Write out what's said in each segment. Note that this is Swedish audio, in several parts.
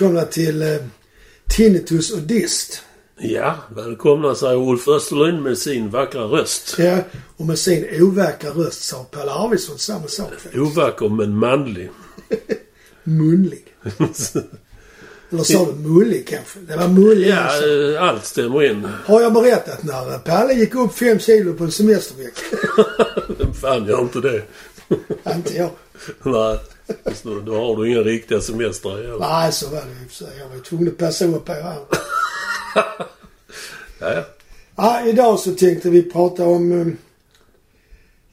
välkomna till eh, Tinnitus och Dist. Ja, välkomna säger Ulf Österlund med sin vackra röst. Ja, och med sin ovackra röst sa Pelle Arvidsson samma sak. faktiskt. Ovacker men manlig. Munlig. Eller sa du mullig kanske? Det var mullig Ja, eh, allt stämmer in. Har jag berättat när Pelle gick upp fem kilo på en semestervecka? Vem fan gör inte det? Inte jag. Nej, nu, då har du inga riktiga semestrar igen. Nej, så var det i och för sig. Jag var ju tvungen att passa upp på här. Ja, ja. Idag så tänkte vi prata om... eh,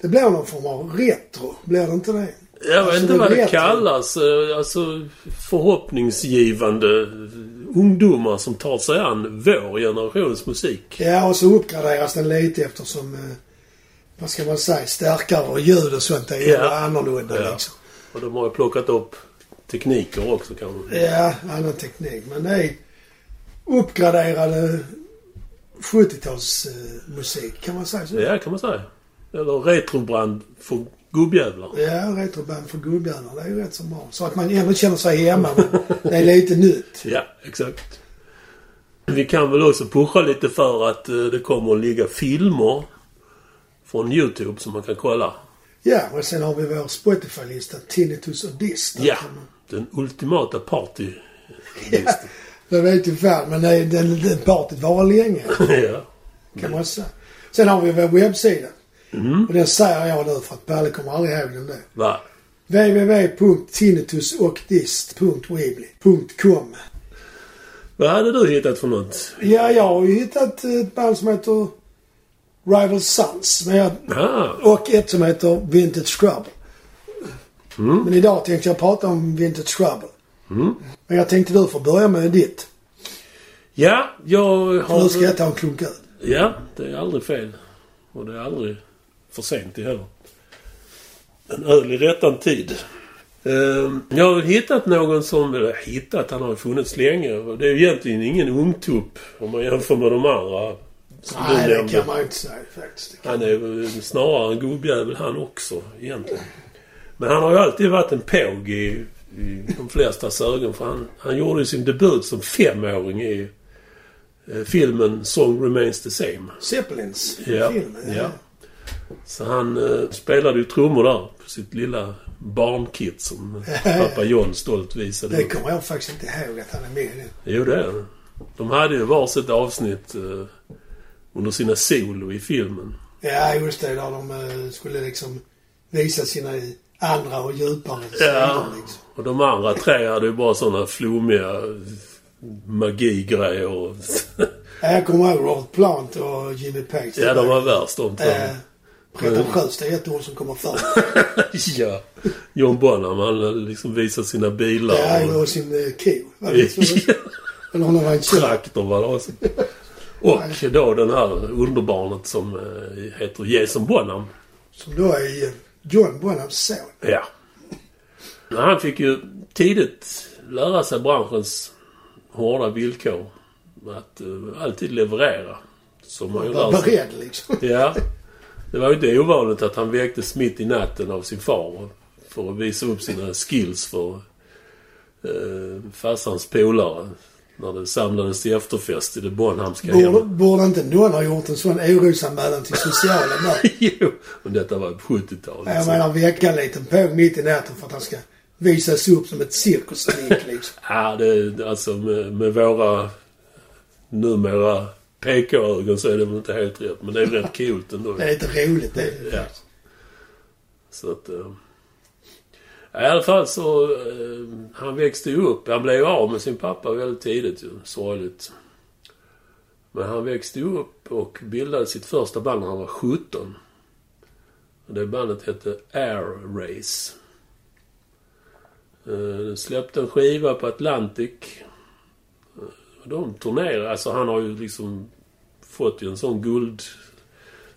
Det blir någon form av retro. Blir det inte det? Jag vet Alltså, inte vad det jag. kallas. eh, Alltså förhoppningsgivande ungdomar som tar sig an vår generations musik. Ja, och så uppgraderas den lite eftersom... eh, Vad ska man säga? Stärkare och ljud och sånt är Ja. annorlunda Ja. liksom. Och de har ju plockat upp tekniker också kanske. Ja, annan teknik. Men det är uppgraderade 70-talsmusik, kan man säga så? Ja, kan man säga. Eller retrobrand för gubbjävlar. Ja, retroband för gubbjävlar. Det är ju rätt så bra. Så att man ändå känner sig hemma, men det är lite nytt. Ja, exakt. Vi kan väl också pusha lite för att eh, det kommer att ligga filmer från YouTube som man kan kolla. Ja, och sen har vi vår Spotify-lista, Tinnitus och Dist. Ja, den ultimata party Ja, det vet ju fan, men det den, den partyt varar länge, ja. kan man säga. Sen har vi vår webbsida. Mm. Och den säger jag nu för att Palle kommer aldrig ihåg den där. Va? www.tinnitusochdist.weebly.com Vad hade du hittat för något? Ja, jag har ju hittat ett band som heter Rival Sons. Men jag, Ah, och ett som heter Vintage Trouble. Men idag tänkte jag prata om Vintage Trouble. Men jag tänkte du får börja med ditt. ja, jag För nu ska har... jag ta en klunk öl. Ja, det är aldrig fel. Och det är aldrig för sent det heller. En öl i rättan tid. Ehm, Jag har hittat någon som, eller hittat, han har funnits länge. Det är egentligen ingen ungtupp om man jämför med de andra. Nej, det kan man ju inte säga faktiskt. Han är snarare en gubbjävel han också egentligen. Men han har ju alltid varit en påg i, i de flestas ögon. För han, han gjorde ju sin debut som femåring i eh, filmen Song Remains the Same. Zeppelins Ja, filmen. ja. Så han eh, spelade ju trummor där på sitt lilla barnkit som pappa John stolt visade Det kommer jag faktiskt inte ihåg att han är med i. Jo, det är det. De hade ju varsitt avsnitt eh, under sina solo i filmen. Ja, just det. Där de eh, skulle liksom visa sina andra och djupare Ja. sidor liksom. Och de andra tre hade ju bara såna flummiga magigrejer. och- Ja, Jag kommer ihåg Robert Plant och Jimmy Page. ja, de var värst de två. Eh, Pretentiöst, det är ett ord som kommer först. ja. John Bonham, han liksom visade sina bilar. Ja, och- och sin eh, ko. Eller det var en. Traktor var det också. Och då den här underbarnet som eh, heter Jason Bonham. Som då är John Bonhams son. Ja. Han fick ju tidigt lära sig branschens hårda villkor. Att eh, alltid leverera. Som man ju Var lär sig. beredd liksom. Ja. Det var ju inte ovanligt att han väcktes mitt i natten av sin far. För att visa upp sina skills för eh, farsans polare. När det samlades till efterfest i det Bonhamska Borde, borde inte någon ha gjort en sån orosanmälan till socialen där? jo, men detta var på 70-talet. Jag menar väcka en liten påg mitt i natten för att han ska visas upp som ett cirkuslik liksom. Ja, det, alltså med, med våra numera PK-ögon så är det väl inte helt rätt. Men det är rätt coolt ändå. Det är lite roligt det. är det Ja. Så att... eh, i alla fall så... eh, han växte ju upp. Han blev ju av med sin pappa väldigt tidigt ju. Sorgligt. Men han växte ju upp och bildade sitt första band när han var 17. Och det bandet hette Air Race. Eh, släppte en skiva på Atlantic. Eh, de turnerade. Alltså han har ju liksom fått ju en sån guld...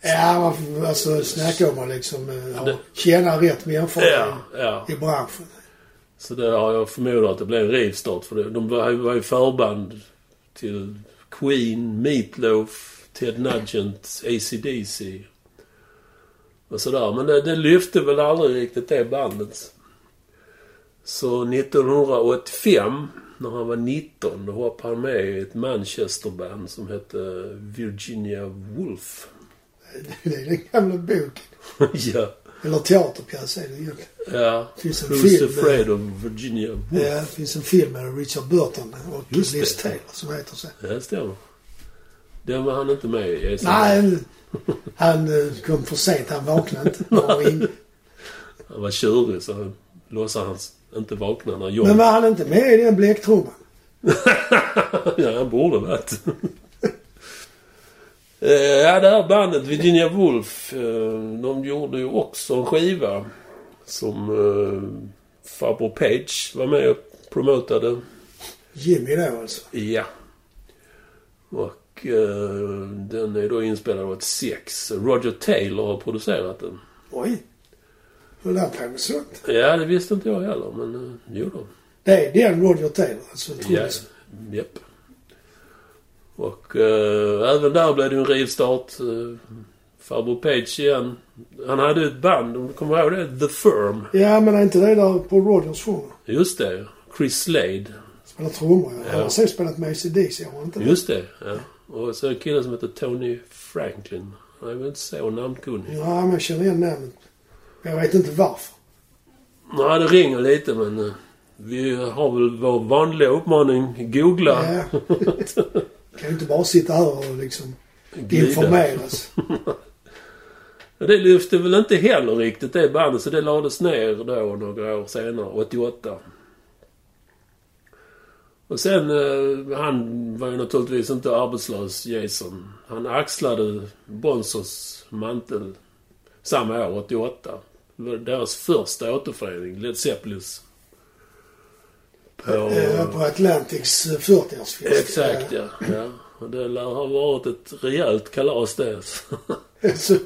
Ja, man alltså snacka om att liksom eh, ha- Det- tjäna rätt människor Ja, ja. i, i branschen. Så det har jag förmodat att det blev en rivstart för det. De var, var ju förband till Queen, Meatloaf, Ted Nugent, AC/DC och sådär. Men det, det lyfte väl aldrig riktigt det bandet. Så 1985 när han var 19, då hoppade han med i ett Manchesterband som hette Virginia Woolf. Det är den gamla boken. ja. Eller teaterpjäs är det egentligen. Ja. Finns en Who's film, afraid of Virginia Woolf? Ja, det finns en film med Richard Burton och Just Liz det. Taylor som heter så. Ja, det stämmer. Den var han inte med i. Nej, han eh, kom för sent. Han vaknade inte. Han Han var tjurig så han låtsades han inte vakna när John... Men var han inte med i den bläcktrumman? ja, han borde varit. Eh, ja, det här bandet Virginia Woolf, eh, de gjorde ju också en skiva som uh, farbror Page var med och promotade. Jimmy då alltså. Ja. Och eh, den är då inspelad av ett sex. Roger Taylor har producerat den. Oj. Höll han på med sånt? Ja, det visste inte jag heller, men uh, jo då. Det är den Roger Taylor alltså. Ja, japp. Och eh, även där blev det en rivstart. Uh, farbror Page igen. Han hade ett band, om du kommer ihåg det? The Firm. Ja, men är inte det där på Rogers sjunger? Just det. Chris Slade. Spelar trummor ja. Han har sen spelat med ACDC, har han inte det? Just det, ja. Och så en kille som heter Tony Franklin. Han är väl inte så namnkunnig. Ja, men jag känner igen namnet. Jag vet inte varför. Nej, det ringer lite men eh, vi har väl vår vanliga uppmaning. Googla. Ja. kan ju inte bara sitta här och liksom Glida. informeras. Det lyfte väl inte heller riktigt det bandet så det lades ner då några år senare, 88. Och sen, eh, han var ju naturligtvis inte arbetslös, Jason. Han axlade Bonzos mantel samma år, 88. Det var deras första återförening, Led Zeppelins. På... Eh, på Atlantics eh, 40-årsfest. Exakt, ja. ja. Det lär ha varit ett rejält kalas det. Så,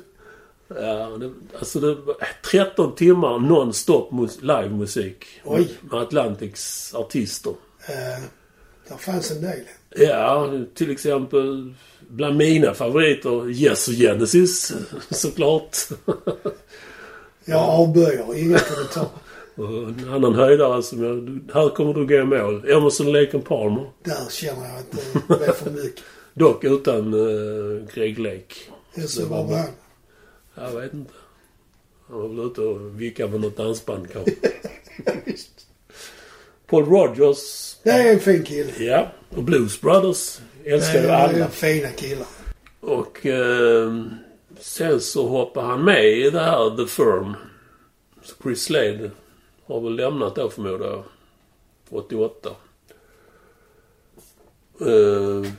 Ja, det, alltså det var 13 timmar non-stop mus- livemusik. Oj. Med Atlantics artister. eh, där fanns en del. Ja, till exempel bland mina favoriter Yes och Genesis såklart. Jag avböjer, inga kommentarer. Och en annan höjdare som jag... Här kommer du gå i mål. Emerson, Lake Palmer. Där känner jag att det blev för mycket. Dock utan uh, Greg Lake. Det så var det han. Jag vet inte. Han var väl ute och vickade med något dansband kanske. Paul Rogers. Det är en fin kille. Ja. Och Blues Brothers älskar ju Det är alla. fina killar. Och eh, sen så hoppade han med i det här The Firm. Chris Slade har väl lämnat då förmodar jag. 88. Eh,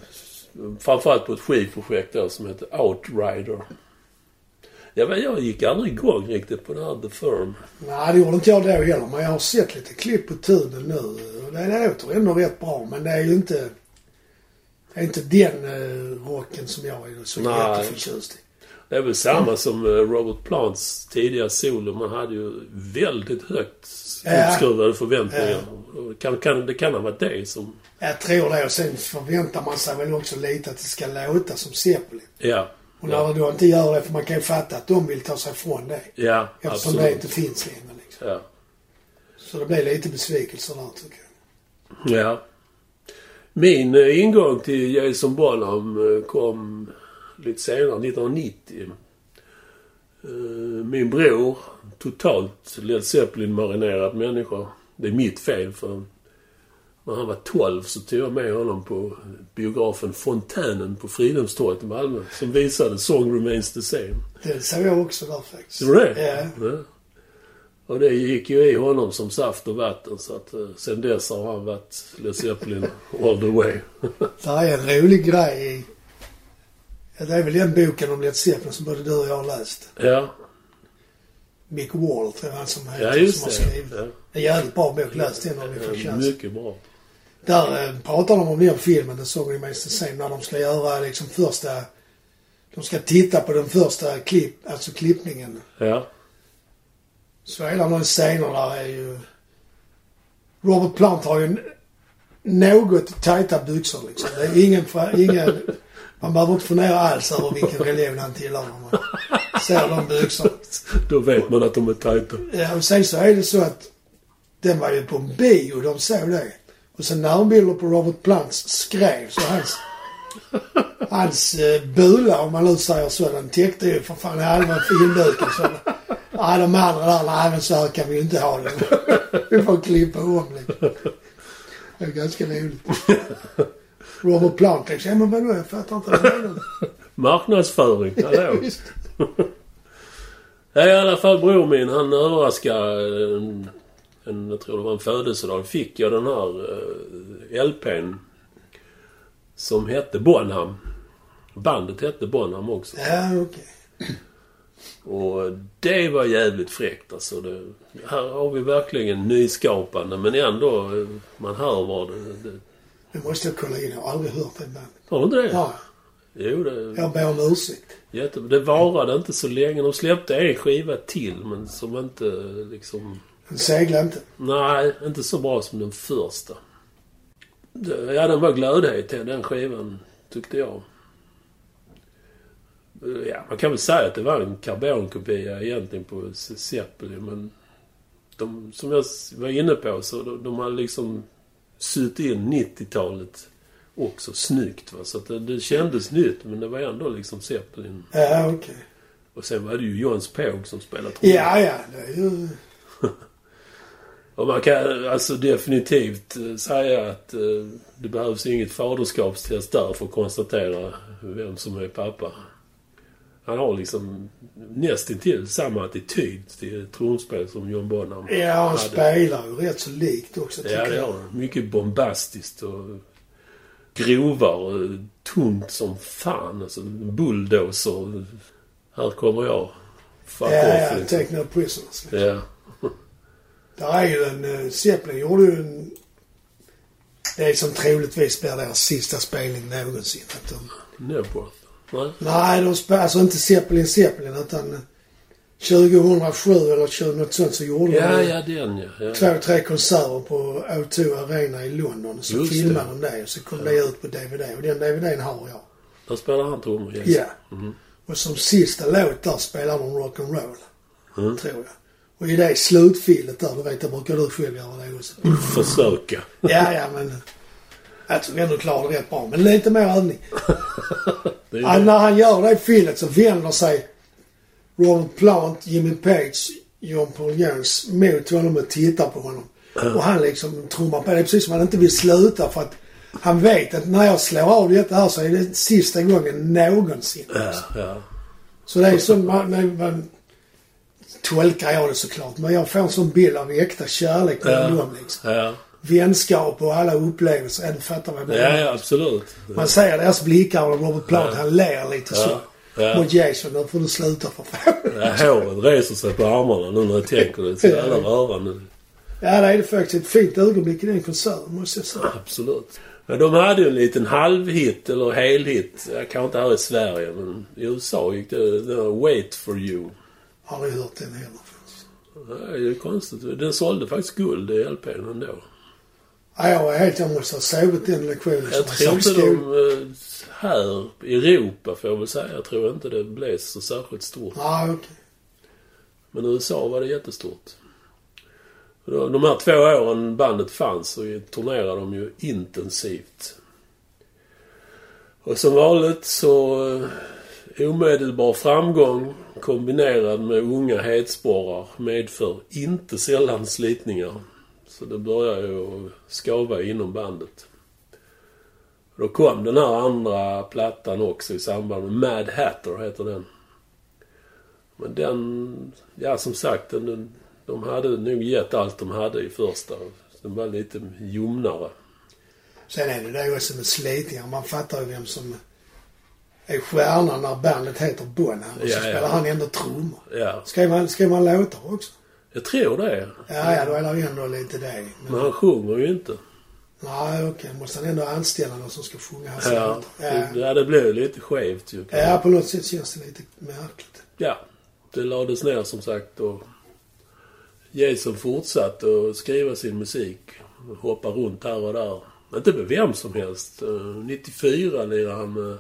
framförallt på ett skivprojekt då som heter Outrider. Jag, vet, jag gick aldrig igång riktigt på det här The Firm. Nej, det gjorde inte jag då heller. Men jag har sett lite klipp på tuben nu. Det, låter ändå rätt bra. Men det är ju inte... Det är inte den eh, rocken som jag är så jätteförtjust i. Det är väl samma som eh, Robert Plants tidiga solo. Man hade ju väldigt högt Ja. uppskruvade förväntningar. Det, kan, kan, det kan ha varit det som... Jag tror det. Och sen förväntar man sig väl också lite att det ska låta som Zeppelin. Ja. Och när Ja, det då inte gör det, för man kan ju fatta att de vill ta sig från det. ja Eftersom det absolut. inte finns längre liksom. Ja. Så det blir lite besvikelser där tycker jag. ja. Min eh, ingång till Jason Bonham eh, kom lite senare, 1990. Eh, Min bror, totalt Led Zeppelin-marinerad människa. Det är mitt fel för när han var 12 så tog jag med honom på biografen Fontänen på Fridhemstorget i Malmö. Som visade Song Remains the Same. Det såg jag också där faktiskt. Tror du det? Ja. ja. Och det gick ju i honom som saft och vatten så att eh, sen dess har han varit Led Zeppelin all the way. Där är en rolig grej. Ja, det är väl den boken om Led Zeppelin som både du och jag har läst. ja, Mick Wall tror jag han som heter, ja som just har det. skrivit. Ja. En jävligt bra bok. Läs den om ni får chans. mycket bra. Där eh, pratar de om den filmen, The Song Remains the Same, när de ska göra liksom första... De ska titta på den första klipp, alltså klippningen. Ja. Så hela de scenerna är ju... Robert Plant har ju något tajta byxor liksom. Det är ingen, ingen... Man behöver inte fundera alls över vilken religion han tillhör när man ser de byxorna. Då vet man att de är tajta. Ja, och sen så är det så att den var ju på en bio, de såg det. Och sen närbilder på Robert Plants skrev så hans, hans eh, bula om man nu säger så, den täckte ju för fan halva filmduken. Så, nej de andra där, nej men så här kan vi ju inte ha det. vi får klippa om liksom. Det är ganska roligt. Robert Plant liksom, ja men vadå jag fattar inte vad. Marknadsföring, hallå. Ja, i alla fall bror min, han överraskade en, en, jag tror det var en födelsedag, fick jag den här uh, LPn. Som hette Bonham. Bandet hette Bonham också. Ja okej. Och det var jävligt fräckt alltså. Det, här har vi verkligen nyskapande men ändå, eh, man hör vad det... det Nu måste jag kolla in. Jag har aldrig hört det bandet. har du inte det? Ja, Jo, det... jag ber om ursäkt. Jättebra. Det varade inte så länge. De släppte en skiva till men som inte liksom... Den seglar inte. Nej, inte så bra som den första. Ja, den var glödhet till den skivan, tyckte jag. Ja, man kan väl säga att det var en karbonkopia egentligen på Zeppelin, men de, som jag var inne på så de, de har liksom sytt in 90-talet också snyggt. Va? Så att det, det kändes nytt, men det var ändå liksom Zeppelin. Ja okej. Och sen var det ju Johns Påg som spelade trummor. Ja ja, det är ju... Och man kan alltså definitivt eh, säga att eh, det behövs inget faderskapstest där för att konstatera vem som är pappa. Han har liksom nästintill samma attityd till trumspel som John Bonham Ja, han hade. spelar ju rätt så likt också tycker Ja, jag. han. Mycket bombastiskt och grovare tungt som fan. Alltså bulldozer. Här kommer jag. Fuck Ja, off ja, liksom. Take No Prisoners. liksom. Ja. Där är ju en... Uh, Zeppelin gjorde ju en... Det är som troligtvis blir deras sista spelning någonsin. Att de, Nebworth. Nej. nej, de spelar alltså inte Zeppelin Zeppelin utan eh, 2007 eller 20 något sånt så gjorde Ja, de ja, den ja. ja. två, tre konserter på O2 Arena i London. Så Just filmade det. de det och så kom det ut på DVD. Och den DVDn har jag. Där spelar han trummor, yes. Ja. Mhm. Och som sista låt där spelar de rock'n'roll. Mm. Tror jag. Och i det slutfilet där, du vet, det brukar du själv göra det också. Försöka. Ja, ja, men... Jag tror ändå klarade det rätt bra. Men lite mer övning. Ja, när han gör det filet så vänder sig Robert Plant, Jimmy Page, John Paul Jones mot honom och tittar på honom. Och han liksom trummar på. Det är precis som han inte vill sluta för att han vet att när jag slår av detta här så är det sista gången någonsin. Ja, ja. Så det är så man, man, man tolkar jag det såklart. Men jag får en sån bild av äkta kärlek mellan Ja. dem liksom. Ja, Vänskap och alla upplevelser. Ja, du fattar vad jag menar. ja, absolut. Man ser deras blickar och Robert Plant Ja. han ler lite så. Ja. Mot Jason, nu får du sluta för fan. Ja, håret reser sig på armarna nu när jag tänker det. Så jävla rörande. Ja, det är det faktiskt ett fint ögonblick i den konserten måste jag säga. Absolut. Men de hade ju en liten halvhit, eller helhit. Jag kanske inte här i Sverige, men i USA gick det... var Wait for you. Aldrig hört den heller. faktiskt. Det är konstigt. Den sålde faktiskt guld i LPn ändå. Ja, jag var helt... Jag måste ha sovit den lektionen Jag tror inte de... eh, Här i Europa får jag väl säga. Jag tror inte det blev så särskilt stort. Ja, okej. Men i USA var det jättestort. De här två åren bandet fanns så turnerade de ju intensivt. Och som vanligt så eh, omedelbar framgång kombinerad med unga hetsporrar medför inte sällan slitningar. Så det börjar ju skava inom bandet. Då kom den här andra plattan också i samband med Mad Hatter heter den. Men den, ja som sagt, den, de hade nog gett allt de hade i första. Den var lite ljumnare. Sen är det det också med slitningar. Man fattar ju vem som är stjärnan när bandet heter Bonham. Och så Ja, ja. spelar han ändå trummor. Ja, Skrev han, skrev han låtar också? Jag tror det. Ja, ja, då är det ju ändå lite det. Men Men, han sjunger ju inte. nej, okej. Måste han ändå anställa någon som ska sjunga hans Ja, Ja. ja, det blev lite skevt ju. ja, på något sätt känns det lite märkligt. Ja, det lades ner som sagt och Jason fortsatte att skriva sin musik. Hoppa runt här och där. Inte med vem som helst. Eh, 94 lirade han med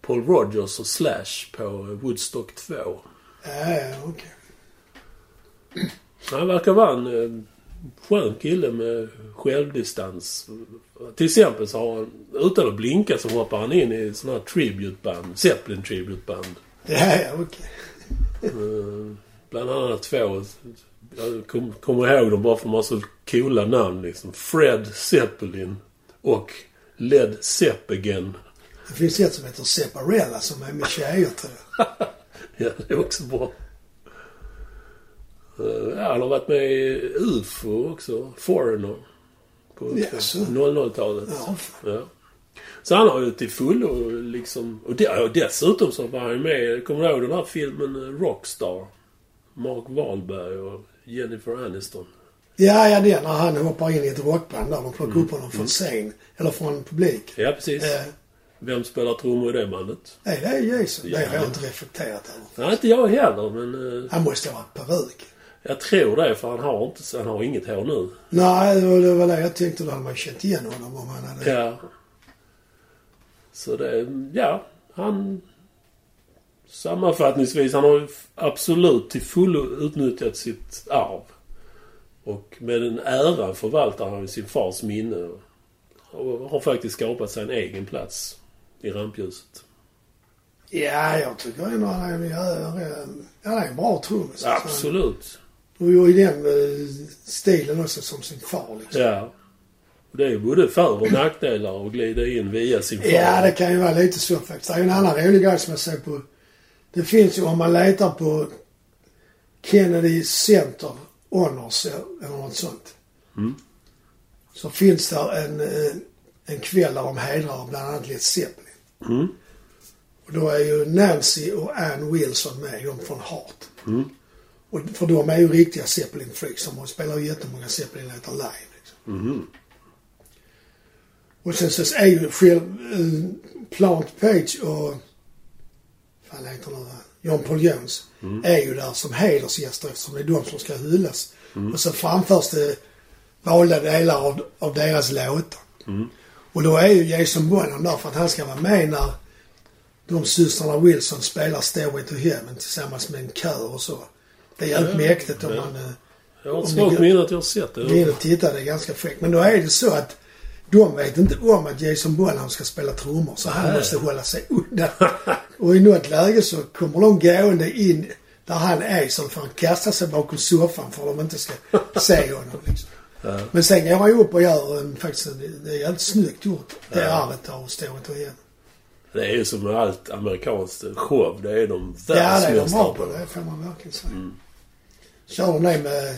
Paul Rogers och Slash på Woodstock 2. Ja, ja, okej. Han verkar vara en eh, skön kille med självdistans. Till exempel så har han, utan att blinka så hoppar han in i sådana här tributeband. Zeppelin tributeband. Ja, ja, okej. Eh, Bland annat två. Jag kom- kommer ihåg dem bara för de har så coola namn liksom. Fred Zeppelin och Led Zeppelin. Det finns ett som heter Separella som är med tjejer tror jag. Ja, det är också bra. Eh, Ja, han har varit med i UFO också. Foreigner. På Jaså? 00-talet. Ja. Ja. Så han har ju till fullo liksom... Och, de, och dessutom så var han ju med... Kommer du ihåg den här filmen eh, Rockstar? Mark Wahlberg och Jennifer Aniston. Ja, ja, det är när han hoppar in i ett rockband där. De plockar upp honom från scen. Eller från publik. Ja, precis. Eh, Vem spelar trummor i det bandet? nej, det är Jason. Det har Ja. jag inte reflekterat över. Nej, inte jag heller, men... eh, Han måste ha varit peruk. Jag tror det, för han har, inte, han har inget hår nu. Nej, det var- det jag tänkte. Då hade man känt igen honom om han hade... Ja. Så det, ja, han... Sammanfattningsvis, han har absolut till fullo utnyttjat sitt arv. Och med den äran förvaltar han sin fars minne. Och har faktiskt skapat sig en egen plats i rampljuset. Ja, jag tycker ändå han är, är, han är en bra trummis. Alltså. Absolut. Och i den eh, stilen också som sin far liksom. Ja. Det är ju både för och nackdelar att glida in via sin far. Ja, det kan ju vara lite så faktiskt. Det är ju en annan rolig grej som jag såg på. Det finns ju om man letar på Kennedy Center Honors eller något sånt. Mm. Så finns det en, eh, en kväll där de hedrar bland annat Led Zeppelin. Mm. Och då är ju Nancy och Ann Wilson med, de från Heart. Mm. Och för de är ju riktiga Zeppelin-freaks. De spelar ju jättemånga Zeppelin-låtar live. Liksom. Mhm. Och sen så är ju själv eh, Plant Page och vad heter han? John Paul Jones är ju där som hedersgäster eftersom det är de som ska hyllas. Och så framförs det valda delar av, av deras låtar. Och då är ju Jason Bonham där för att han ska vara med när de systrarna Wilson spelar Stairway to Heaven tillsammans med en kör och så. Det är jävligt mäktigt om man eh, Jag har ett svagt minne att jag har sett det. och titta. Det är ganska fräckt. Men då är det så att de vet inte om att Jason Bonham ska spela trummor. Så han Nej. måste hålla sig undan. och i något läge så kommer de gående in där han är så får han kasta sig bakom soffan för att de inte ska se honom. Liksom. Ja. Men sen går han ju upp och gör en, faktiskt en, det är jävligt snyggt gjort. Det Ja. arvet står inte igen. Det är ju som med allt amerikanskt show. Det är de Ja, det är de världsmästare bra på. Det får man verkligen säga. Kör de det med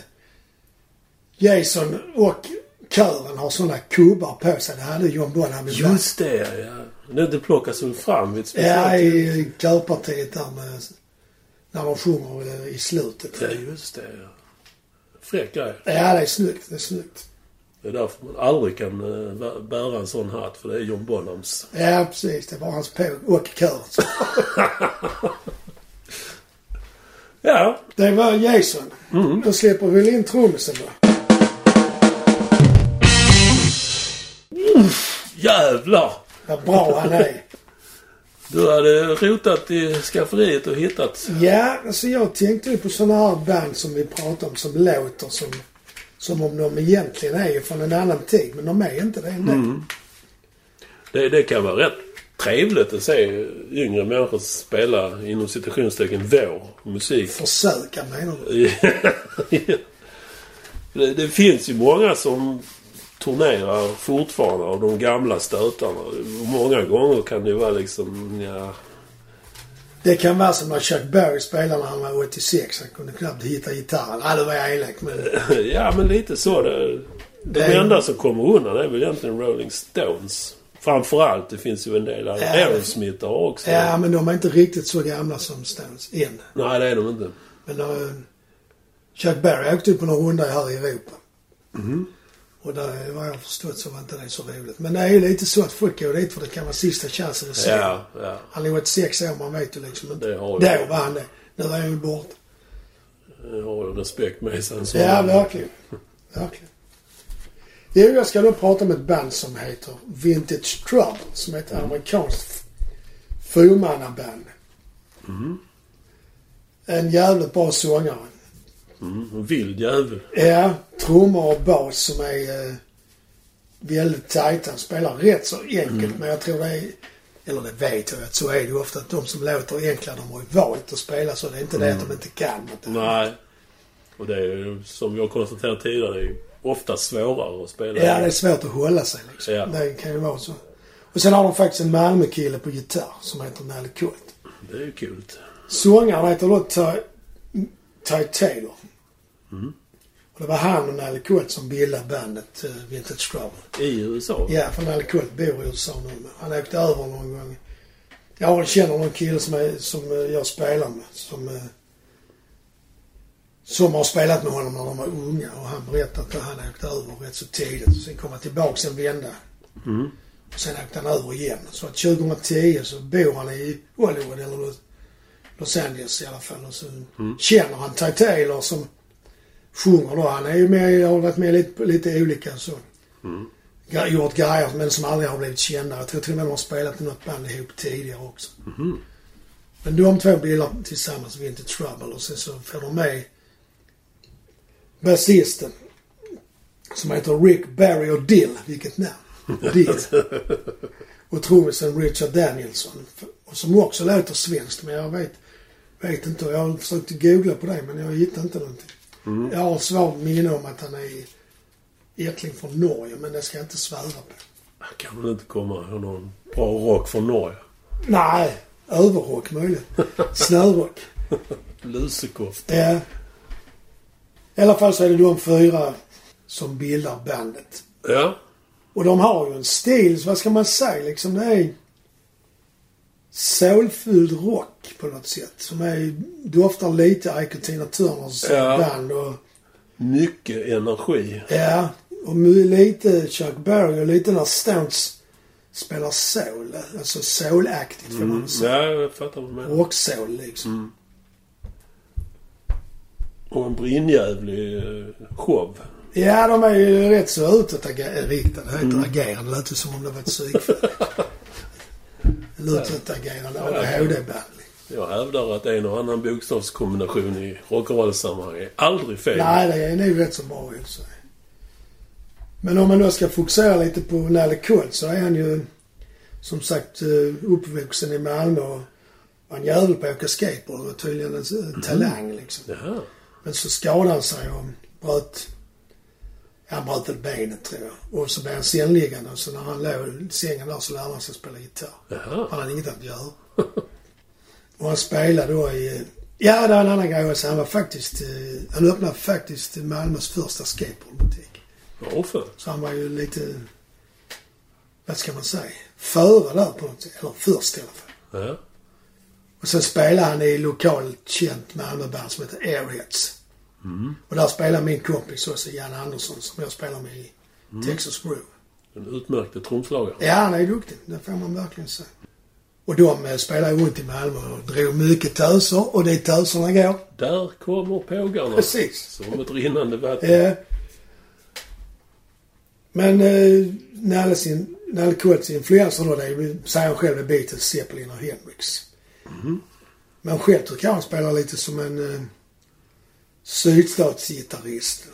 Jason och kören har sådana kubbar på sig. Det hade John Bonham ibland. Just det, ja. Det, det plockas väl fram vid ett Ja, i körpartiet där med, när de sjunger i slutet. Ja, just det. Ja. Fräck grej. Ja, det är snyggt. Det är snyggt. Det är därför man aldrig kan eh, bä- bära en sån hatt. För det är John Bonhams. Ja, precis. Det var hans på och kör. Ja. Det var Jason. Då släpper vi väl in trummisen då. Jävlar! Vad bra han är. Du hade rotat i skafferiet och hittat... Ja, alltså jag tänkte ju på sådana här band som vi pratar om som låter som, som om de egentligen är från en annan tid. Men de är inte det ändå. Det, det kan vara rätt trevligt att se yngre människor spela inom citationstecken vår musik. Försöka menar du? det, det finns ju många som turnerar fortfarande av de gamla stötarna. Många gånger kan det ju vara liksom, ja... Det kan vara som när Chuck Berry spelade när han var 86. Han kunde knappt hitta gitarren. Ja, det var jag elak men... Ja, men lite så. Det, de Det enda som kommer undan är väl egentligen Rolling Stones. Framförallt. Det finns ju en del Ja. Aerosmith där också. Ja, men de är inte riktigt så gamla som Stones än. Nej, det är de inte. Men uh, Chuck Berry åkte ju på någon runda här i Europa. Och där, vad jag förstått så var inte det så roligt. Men det är ju lite så att folk går dit för det kan vara sista chansen att se. Ja, ja. Han är 86 år, man vet ju liksom inte. Det har Då jag. var han det. Nu är han ju borta. Jag har respekt med sig. Ja, verkligen. Verkligen. Jo, jag ska då prata om ett band som heter Vintage Trouble. Som är ett amerikanskt fyrmannaband. En jävligt bra sångare. Mm. En vild jävel. Ja, trummor och bas som är eh, väldigt tajta. Han spelar rätt så enkelt men jag tror det är, eller det vet jag att så är det ju ofta att de som låter enkla de har ju valt att spela så. Det är inte det att de inte kan. Utan, Nej. Och det är ju som har konstaterat tidigare, det är ofta svårare att spela. Ja, det är svårt att hålla sig liksom. Ja. Det kan ju vara så. Och sen har de faktiskt en Malmö-kille på gitarr som heter Nalle Kult. Det är ju kul. Sångaren heter då Ty, Ty Taylor. Mm. Och det var han och Nalle Kult som bildade bandet uh, Vintage Trouble. I USA? Ja, för Nalle Kult bor i USA nu. Han åkte över någon gång. Jag känner någon kille som, är, som eh, jag spelar med. Som, eh, som har spelat med honom när de var unga. Och han berättade att han åkte över rätt så tidigt. Och sen kom han tillbaka en vända. Mm. Och sen åkte han över igen. Så att 2010 så bor han i Hollywood eller Los- Angeles i alla fall. Och så känner han Ty Taylor som sjunger då. Han är ju med, har varit med lite, lite olika så. Mm. Gjort grejer men som aldrig har blivit kända. Jag tror till och med de har spelat i något band ihop tidigare också. Mhm. Men de två bildar tillsammans Vintage Trouble och sen så får de med basisten som heter Rick Barry och Dill. Vilket namn! Dill. Och trummisen Richard Danielsson. Som också låter svenskt men jag vet, vet inte. Jag har försökt googla på det men jag hittar inte någonting. Mm. Jag har svagt minne om att han är egentligen från Norge men det ska jag inte svära på. Han kan väl inte komma ihåg någon bra rock från Norge? Nej, överrock möjligen. Snörock. Lusekoft. Ja. I alla fall så är det de fyra som bildar bandet. Ja. Och de har ju en stil, så vad ska man säga liksom? Det är soulfylld rock på något sätt. Som är, doftar lite Ike och Tina Turners Ja. band och Mycket energi. ja, och lite Chuck Berry och lite när Stones spelar soul. Alltså soulaktigt får man Mm. väl säga. Ja, jag fattar vad du menar. Rocksoul liksom. Mm. Och en brinnjävlig eh, show. Ja, de är ju rätt så heter Mm. agerande. Det låter som om det var ett psykfall. Utåtagerande ADHD-band. Jag hävdar att en och annan bokstavskombination i rock'n'roll-sammanhang är aldrig fel. Nej, det är nog rätt så bra i och sig. Men om man då ska fokusera lite på Nalle Kult så är han ju som sagt eh, uppvuxen i Malmö och var en jävel på att åka skateboard. Det var tydligen en Mm. eh, talang liksom. Jaha. Men så skadade han sig och bröt... Han bröt väl benet tror jag. Och så blev han sängliggande. Och så när han låg i sängen där så lärde han sig spela gitarr. Jaha. Han hade inget att göra. och han spelade då i... Ja, det är en annan grej också. Han var faktiskt... eh, Han öppnade faktiskt Malmös första skateboardbutik. Varför? Så han var ju lite... Vad ska man säga? Före där på något sätt. Eller först i alla fall. Ja. Och sen spelade han i lokalt känt Malmöband som heter Airheads. Mm. Och där spelar min kompis också, Jan Andersson, som jag spelar med i Texas Groove. En utmärkte trumslagare. Ja, han är duktig. Det får man verkligen säga. Och de eh, spelar ju runt i Malmö och drog mycket töser. Och dit töserna går. Där kommer pågarna. Precis. Som ett rinnande vatten. Eh, men eh, Nalle, Kults influenser då, det är, säger han själv, är Beatles, Zeppelin och Hendrix. Men själv tycker jag han spelar lite som en eh, sydstatsgitarrist.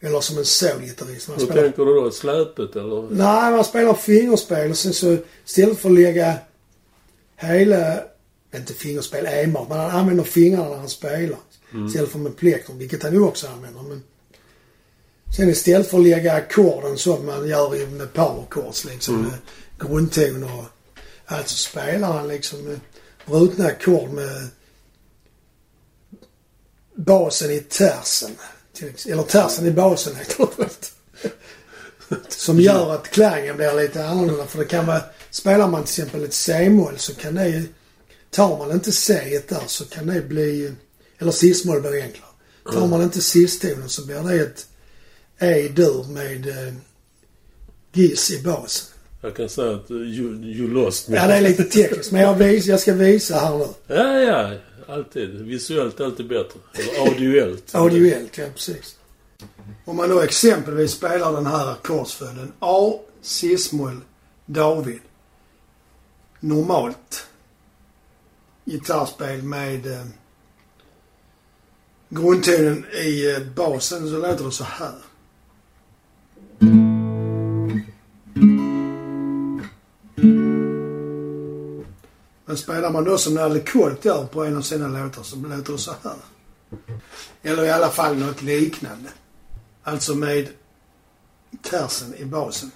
Eller som en soulgitarrist. Hur spelar tänker du då? Släpet eller? Nej, man spelar fingerspel och sen så istället för att lägga hela, inte fingerspel enbart, men han använder fingrarna när han spelar. Istället för med plektrum, vilket han ju också använder. Men sen istället för att lägga ackorden som man gör med powerchords liksom, med grundtoner och allt så spelar han liksom med brutna ackord med basen i tersen. Eller tersen i basen heter det. Som gör att klangen blir lite annorlunda. För det kan vara, spelar man till exempel ett C-moll så kan det ju, tar man inte C där så kan det bli, eller cis-moll blir enklare. Tar man inte cis-tonen så blir det ett E-dur med eh, giss i basen. Jag kan säga att uh, you, you lost me. Ja, det är lite tekniskt men jag, vis, jag ska visa här nu. Ja, ja. Alltid. Visuellt är alltid bättre. Eller audioellt. Audioellt, ja precis. Om man då exempelvis spelar den här ackordsföljden A, cis-moll, David. Normalt gitarrspel med, eh, grundtonen i eh, basen så låter det så här. Men spelar man då som Nalle Colt gör på en av sina låtar så låter det så här. Eller i alla fall något liknande. Alltså med tersen i basen.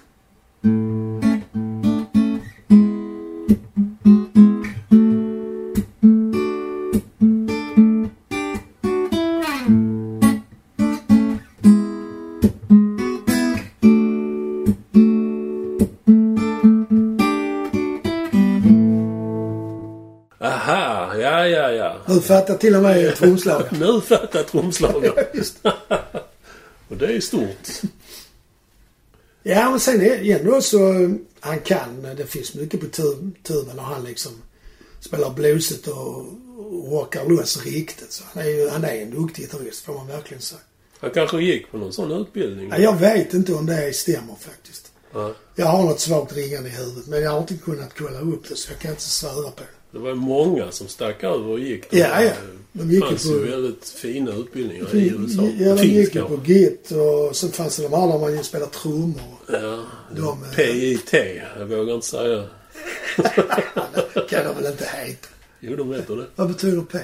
Fattar till och med trumslagaren. Nu fattar trumslagaren. Och det är stort. Ja, men sen ändå så han kan. Det finns mycket på tu- tuben och han liksom spelar bluesigt och och rockar loss riktigt. Så han är ju han är en duktig gitarrist får man verkligen säga. Han kanske gick på någon sån utbildning. Ja, jag vet inte om det stämmer faktiskt. Ja. Jag har något svagt ringande i huvudet men jag har inte kunnat kolla upp det så jag kan inte svära på det. Det var ju många som stack över och gick. Ja, ja. De Det gick ju fanns på- ju väldigt fina utbildningar i USA. Ja, de gick ju på Git och sen fanns det de andra där man ju spelar trummor. Ja. De, eh, PIT. Jag vågar inte säga. kan de väl inte heta. Jo, de heter det. Vad betyder P?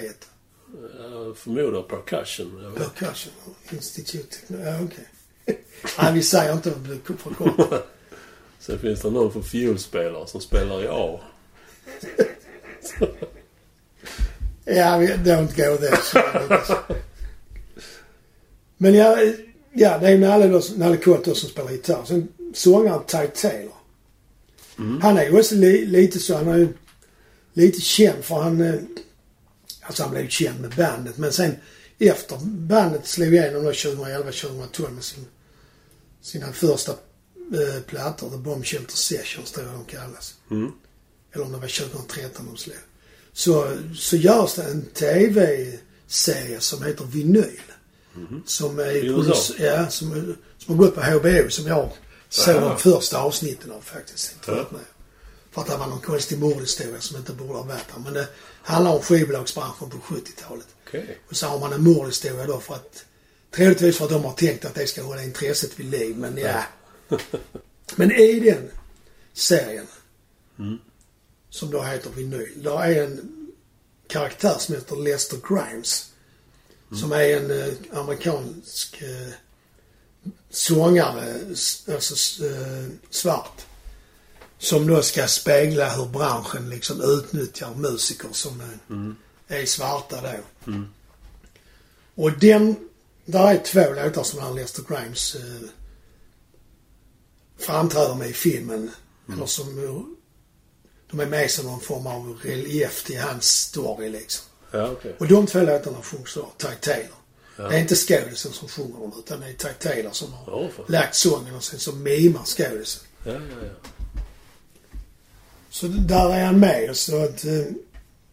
Jag förmodar percussion. Percussion Institute. Ja, okej. Nej, vi säger inte det för kort. Sen finns det någon för fiolspelare som spelar i A. Ja, vi don't go there. Men ja, ja det är Nalle, då, Nalle Colt då som spelar gitarr. Sen sångaren Ty Taylor. Han är ju också li, lite så, han är ju lite känd för han, eh, alltså han blev ju känd med bandet men sen efter bandet slog igenom då 2011-2012 med sin, sina första eh, plattor, The Bomb Shelter Sessions tror jag de kallas. Mm. Eller om det var 2013 de slog. Så, så görs det en TV-serie som heter Vinyl. Som är I USA? ja, som, som har gått på HBO som jag såg de första avsnitten av faktiskt. Ja. För att det var någon konstig mordhistoria som inte borde ha varit där. Men det handlar om skivbolagsbranschen på 70-talet. Okej. Och så har man en mordhistoria då för att Troligtvis för att de har tänkt att det ska hålla intresset vid liv, men ja. men i den serien, som då heter Vinyl, där är en karaktär som heter Lester Grimes. Som är en eh, amerikansk eh, sångare, alltså eh, svart. Som då ska spegla hur branschen liksom utnyttjar musiker som eh, är svarta då. Och den, där är två låtar som han Lester Grimes eh, framträder med i filmen. Eller som, de är med som någon form av relief till hans story liksom. Ja, okej. Och de två låtarna sjungs av Ty Taylor. Ja. Det är inte skådisen som sjunger dem utan det är Ty Taylor som har fan. lagt sången och sen så mimar skådisen. Ja, ja, ja. Så där är han med. Så att, eh,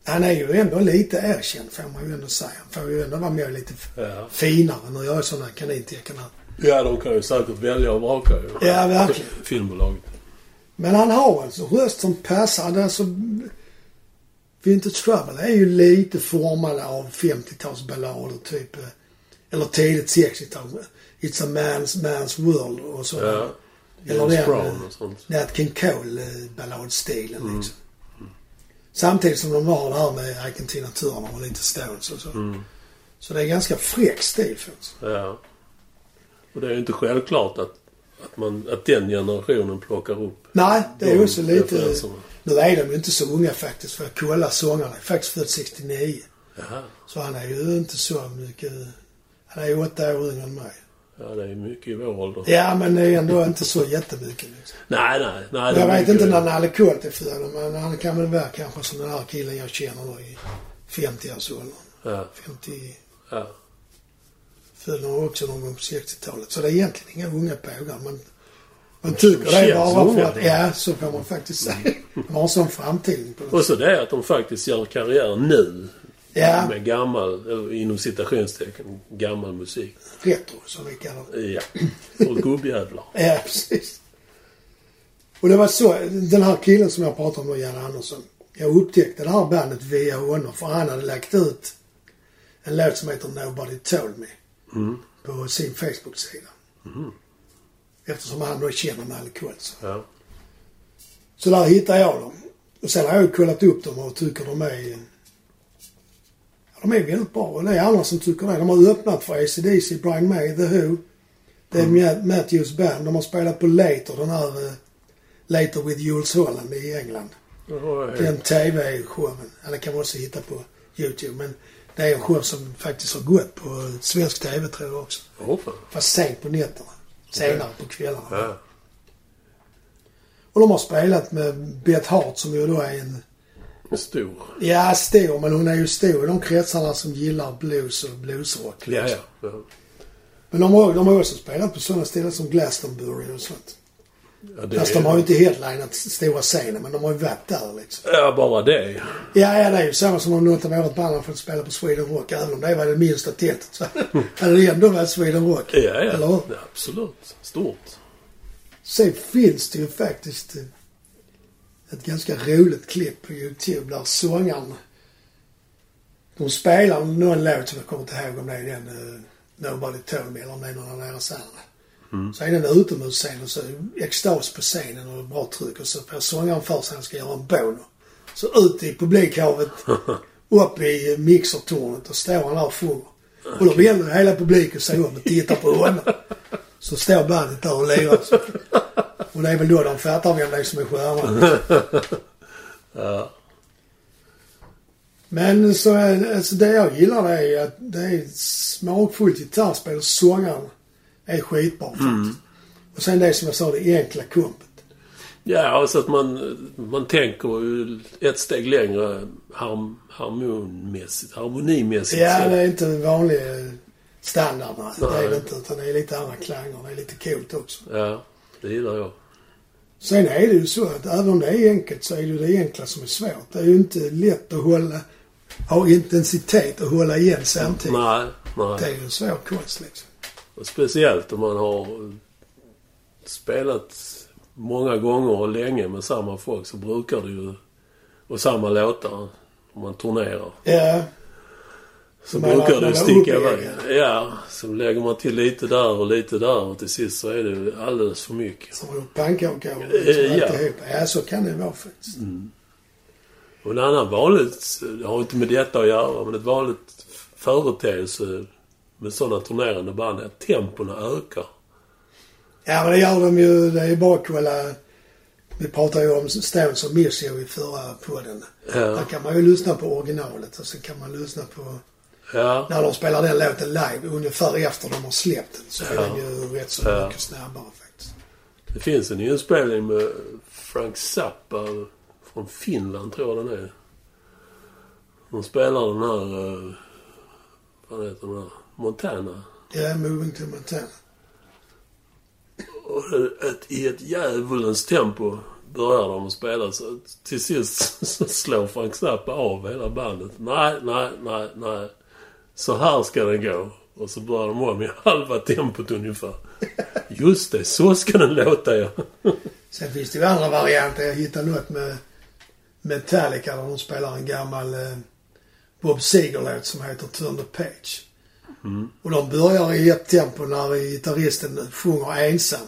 han är ju ändå lite erkänd får man ju ändå säga. Han får ju ändå vara med lite Ja. finare. Nu gör jag sådana kanintecken här. Ja, de kan ju säkert välja och vraka ju. Ja, verkligen. Filmbolaget. Men han har alltså röst som passar. Alltså, Vintage Trouble är ju lite formad av 50-talsballader typ. eh, Eller tidigt 60-tal. It's a man's, man's world och så. Ja. Eller James den, Brown eh, och sånt. Nat King Cole eh, balladstilen liksom. Samtidigt som de har det här med Ike Tina Turner och lite Stones och så. Mm. Så det är ganska fräck stil faktiskt. Ja. Och det är ju inte självklart att, att, man, att den generationen plockar upp Nej, det är också lite... Nu är de ju inte så unga faktiskt för jag kollade sångarna. är faktiskt född 69. Jaha. Så han är ju inte så mycket... Han är ju åtta år yngre än mig. Ja, det är mycket i vår ålder. Ja, men det är ändå inte så jättemycket liksom. Nej, nej. nej Jag vet inte när Nalle Colt är född, men han kan väl vara kanske som den här killen jag känner då i 50-årsåldern. Ja, 50... ja. Nog också någon gång på 60-talet. Så det är egentligen inga unga pågar. Man, man tycker det är bara för att... Ja, så kan man faktiskt säga. De har en sån framtid på Och så det att de faktiskt gör karriär nu. Ja, Med gammal, eller inom citationstecken, gammal musik. retro som vi kallar det. Ja. Och gubbjävlar. Ja, precis. Och det var så, den här killen som jag pratade om då, Jan Andersson. Jag upptäckte det här bandet via honom för han hade lagt ut en låt som heter Nobody Told Me Mm. på sin Facebook-sida. Eftersom han då känner Nalle Koltz. Ja. Så där hittar jag dem. Och sen har jag kollat upp dem och tycker de är... Ja, de är väldigt bra. Och det är andra som tycker det. De har öppnat för AC/DC, Brian May, The Who. Det är Matt- Matthews Band. De har spelat på Later, den här uh, Later with Jules Holland i England. Jag Den TV-showen. Den kan man också hitta på YouTube. Men det är en show som faktiskt har gått på svensk TV tror jag också. Fan. Fast sent på nätterna. Senare på kvällarna. Ja. Och de har spelat med Beth Hart som ju då är en En stor. Ja, stor, men hon är ju stor i de kretsarna som gillar blues och bluesrock. Liksom. ja. ja. Men de har, de har också spelat på sådana ställen som Glastonbury och sånt. Ja det Fast de har ju inte headlinat stora scenen, men de har ju varit där liksom. Ja, bara det. Ja, ja, det är ju samma som om något av vårt band har fått spela på Sweden Rock. Även om det var det minsta tältet så hade det ändå varit Sweden Rock. Ja, ja. Eller hur? ja absolut. Stort. Sen finns det ju faktiskt eh, ett ganska roligt klipp på YouTube där sångaren... De spelar någon låt som jag kommer inte ihåg om det är den uh, Nobody Told Me eller om det är någon av deras andra. Så är det en utomhusscen och så extas på scenen och bra tryck och så får sångaren för sig han ska göra en bono. Så ut i publikhavet, upp i mixertornet och står han där och sjunger. Och då vänder hela publiken sig om och tittar på honom. Så står bandet där och lirar. Och det är väl då de fattar vem det är som är stjärnan. Ja. Men så alltså det jag gillar det är att det är smakfullt gitarrspel och sångaren är skitbra faktiskt. Och sen det som jag sa, det enkla kompet. Ja, och så att man, man tänker ett steg längre harm, harmonmässigt, harmonimässigt. Ja, det är inte en vanlig eh, standard. Nej. Det är det inte. Utan det är lite andra klanger. Det är lite coolt också. ja, det gillar jag. Sen är det ju så att även om det är enkelt så är det ju det enkla som är svårt. Det är ju inte lätt att hålla, ha intensitet och hålla igen samtidigt. Nej, Det nej. är ju en svår konst liksom. Och speciellt om man har spelat många gånger och länge med samma folk så brukar det ju... Och samma låtar. Om man turnerar. Ja, Så Man brukar det sticka iväg. Ja, så lägger man till lite där och lite där och till sist så är det alldeles för mycket. som gjort pannkakor och Eh, liksom ja. alltihop. Ja, så kan det vara faktiskt. Och en annan vanligt, det har inte med detta att göra, men ett vanligt företeelse med sådana turnerande band är att tempona ökar. Ja, men det gör de ju. Det är bara. Vi pratade ju om Stones och Miss i förra podden. Ja, Där kan man ju lyssna på originalet och så kan man lyssna på ja, när de spelar den låten live ungefär efter de har släppt den. Så är Ja. den ju rätt så Ja. mycket snabbare faktiskt. det finns en inspelning med Frank Zappa från Finland, tror jag den är. De spelar den här, eh, vad heter den här, Montana. Ja, Moving to Montana. Och ett, i ett djävulens tempo börjar de spela. Så till sist så slår Frank Zappa av hela bandet. Nej, nej, nej, nej. Så här ska den gå. Och så börjar de om i halva tempot ungefär. Just det, så ska den låta ja. Sen finns det ju andra varianter. Jag hittade något med Metallica där de spelar en gammal eh, Bob Seger-låt som heter Turn the Page. Och de börjar i ett tempo när gitarristen sjunger ensam.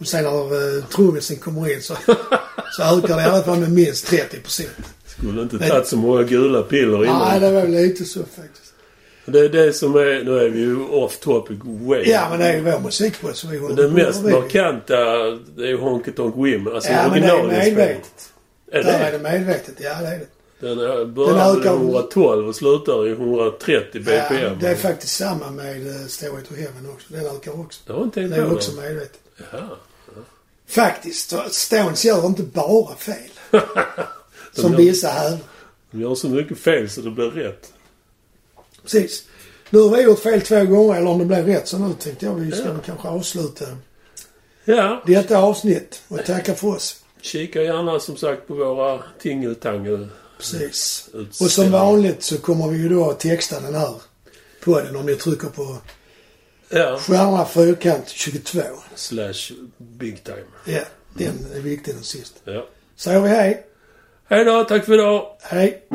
Och sen när eh, trummisen kommer in så, så ökar det i alla fall med minst 30 procent. Skulle inte tagit så många gula piller innan. Nej, det var väl lite så faktiskt. Det är det som är... Nu är vi ju off topic way. Ja, men det är ju vår musikpodd så vi håller Det på mest med. markanta, det är ju Honky Tonk Women. Alltså Ja, men det är medvetet. Är Där det? är det medvetet. Ja, det är det. Den börjar Den ökar- 112 och slutar i 130 bpm. Ja, det är faktiskt samma med uh, Stairway to Heaven också. Den ökar också. Det har inte tänkt Det är också medvetet. Ja. Faktiskt, Stones gör inte bara fel. som gör- vissa hävdar. De gör så mycket fel så det blir rätt. Precis. Nu har vi gjort fel två gånger, eller om det blev rätt, så nu tänkte jag vi ska Ja. kanske avsluta Ja, detta avsnitt och tacka för oss. kika gärna som sagt på våra tingeltangel Precis. Och som vanligt så kommer vi ju då att texta den här podden om ni trycker på Ja. stjärna fyrkant 22. Slash big time. Ja, den är viktig den sist. Ja. Säger vi hej. Hej då, tack för idag. Hej.